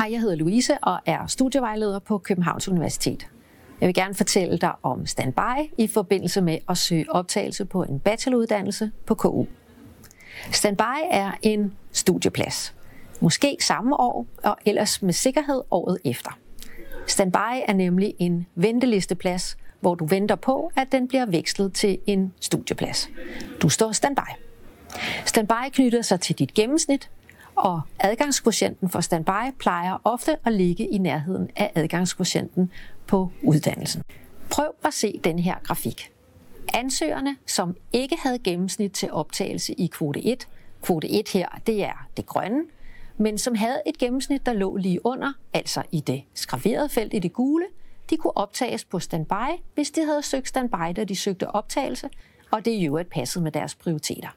Hej, jeg hedder Louise og er studievejleder på Københavns Universitet. Jeg vil gerne fortælle dig om standby i forbindelse med at søge optagelse på en bacheloruddannelse på KU. Standby er en studieplads. Måske samme år, og ellers med sikkerhed året efter. Standby er nemlig en ventelisteplads, hvor du venter på, at den bliver vekslet til en studieplads. Du står standby. Standby knytter sig til dit gennemsnit, og adgangskvotienten for standby plejer ofte at ligge i nærheden af adgangskvotienten på uddannelsen. Prøv at se den her grafik. Ansøgerne, som ikke havde gennemsnit til optagelse i kvote 1, kvote 1 her, det er det grønne, men som havde et gennemsnit, der lå lige under, altså i det skraverede felt i det gule, de kunne optages på standby, hvis de havde søgt standby, da de søgte optagelse, og det i øvrigt passede med deres prioriteter.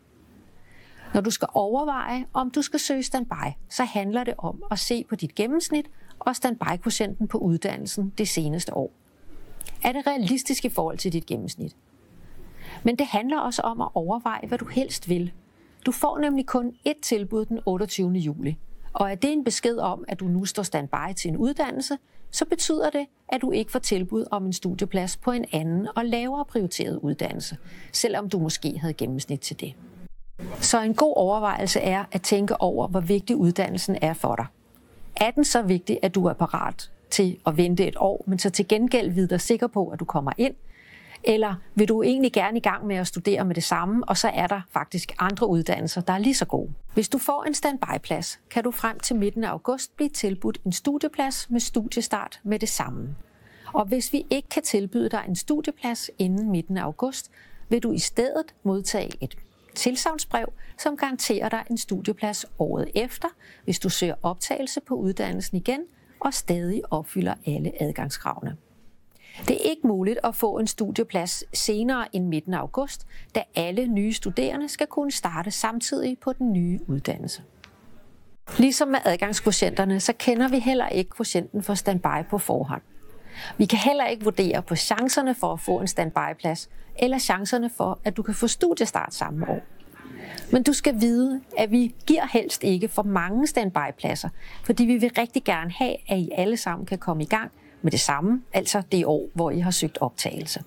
Når du skal overveje, om du skal søge standby, så handler det om at se på dit gennemsnit og standby på uddannelsen det seneste år. Er det realistisk i forhold til dit gennemsnit? Men det handler også om at overveje, hvad du helst vil. Du får nemlig kun ét tilbud den 28. juli. Og er det en besked om, at du nu står standby til en uddannelse, så betyder det, at du ikke får tilbud om en studieplads på en anden og lavere prioriteret uddannelse, selvom du måske havde gennemsnit til det. Så en god overvejelse er at tænke over, hvor vigtig uddannelsen er for dig. Er den så vigtig, at du er parat til at vente et år, men så til gengæld vide dig sikker på, at du kommer ind? Eller vil du egentlig gerne i gang med at studere med det samme, og så er der faktisk andre uddannelser, der er lige så gode? Hvis du får en standby-plads, kan du frem til midten af august blive tilbudt en studieplads med studiestart med det samme. Og hvis vi ikke kan tilbyde dig en studieplads inden midten af august, vil du i stedet modtage et tilsavnsbrev, som garanterer dig en studieplads året efter, hvis du søger optagelse på uddannelsen igen og stadig opfylder alle adgangskravene. Det er ikke muligt at få en studieplads senere end midten af august, da alle nye studerende skal kunne starte samtidig på den nye uddannelse. Ligesom med adgangskvotienterne, så kender vi heller ikke kvotienten for standby på forhånd. Vi kan heller ikke vurdere på chancerne for at få en standbyplads, eller chancerne for, at du kan få studiestart samme år. Men du skal vide, at vi giver helst ikke for mange standby-pladser, fordi vi vil rigtig gerne have, at I alle sammen kan komme i gang med det samme, altså det år, hvor I har søgt optagelse.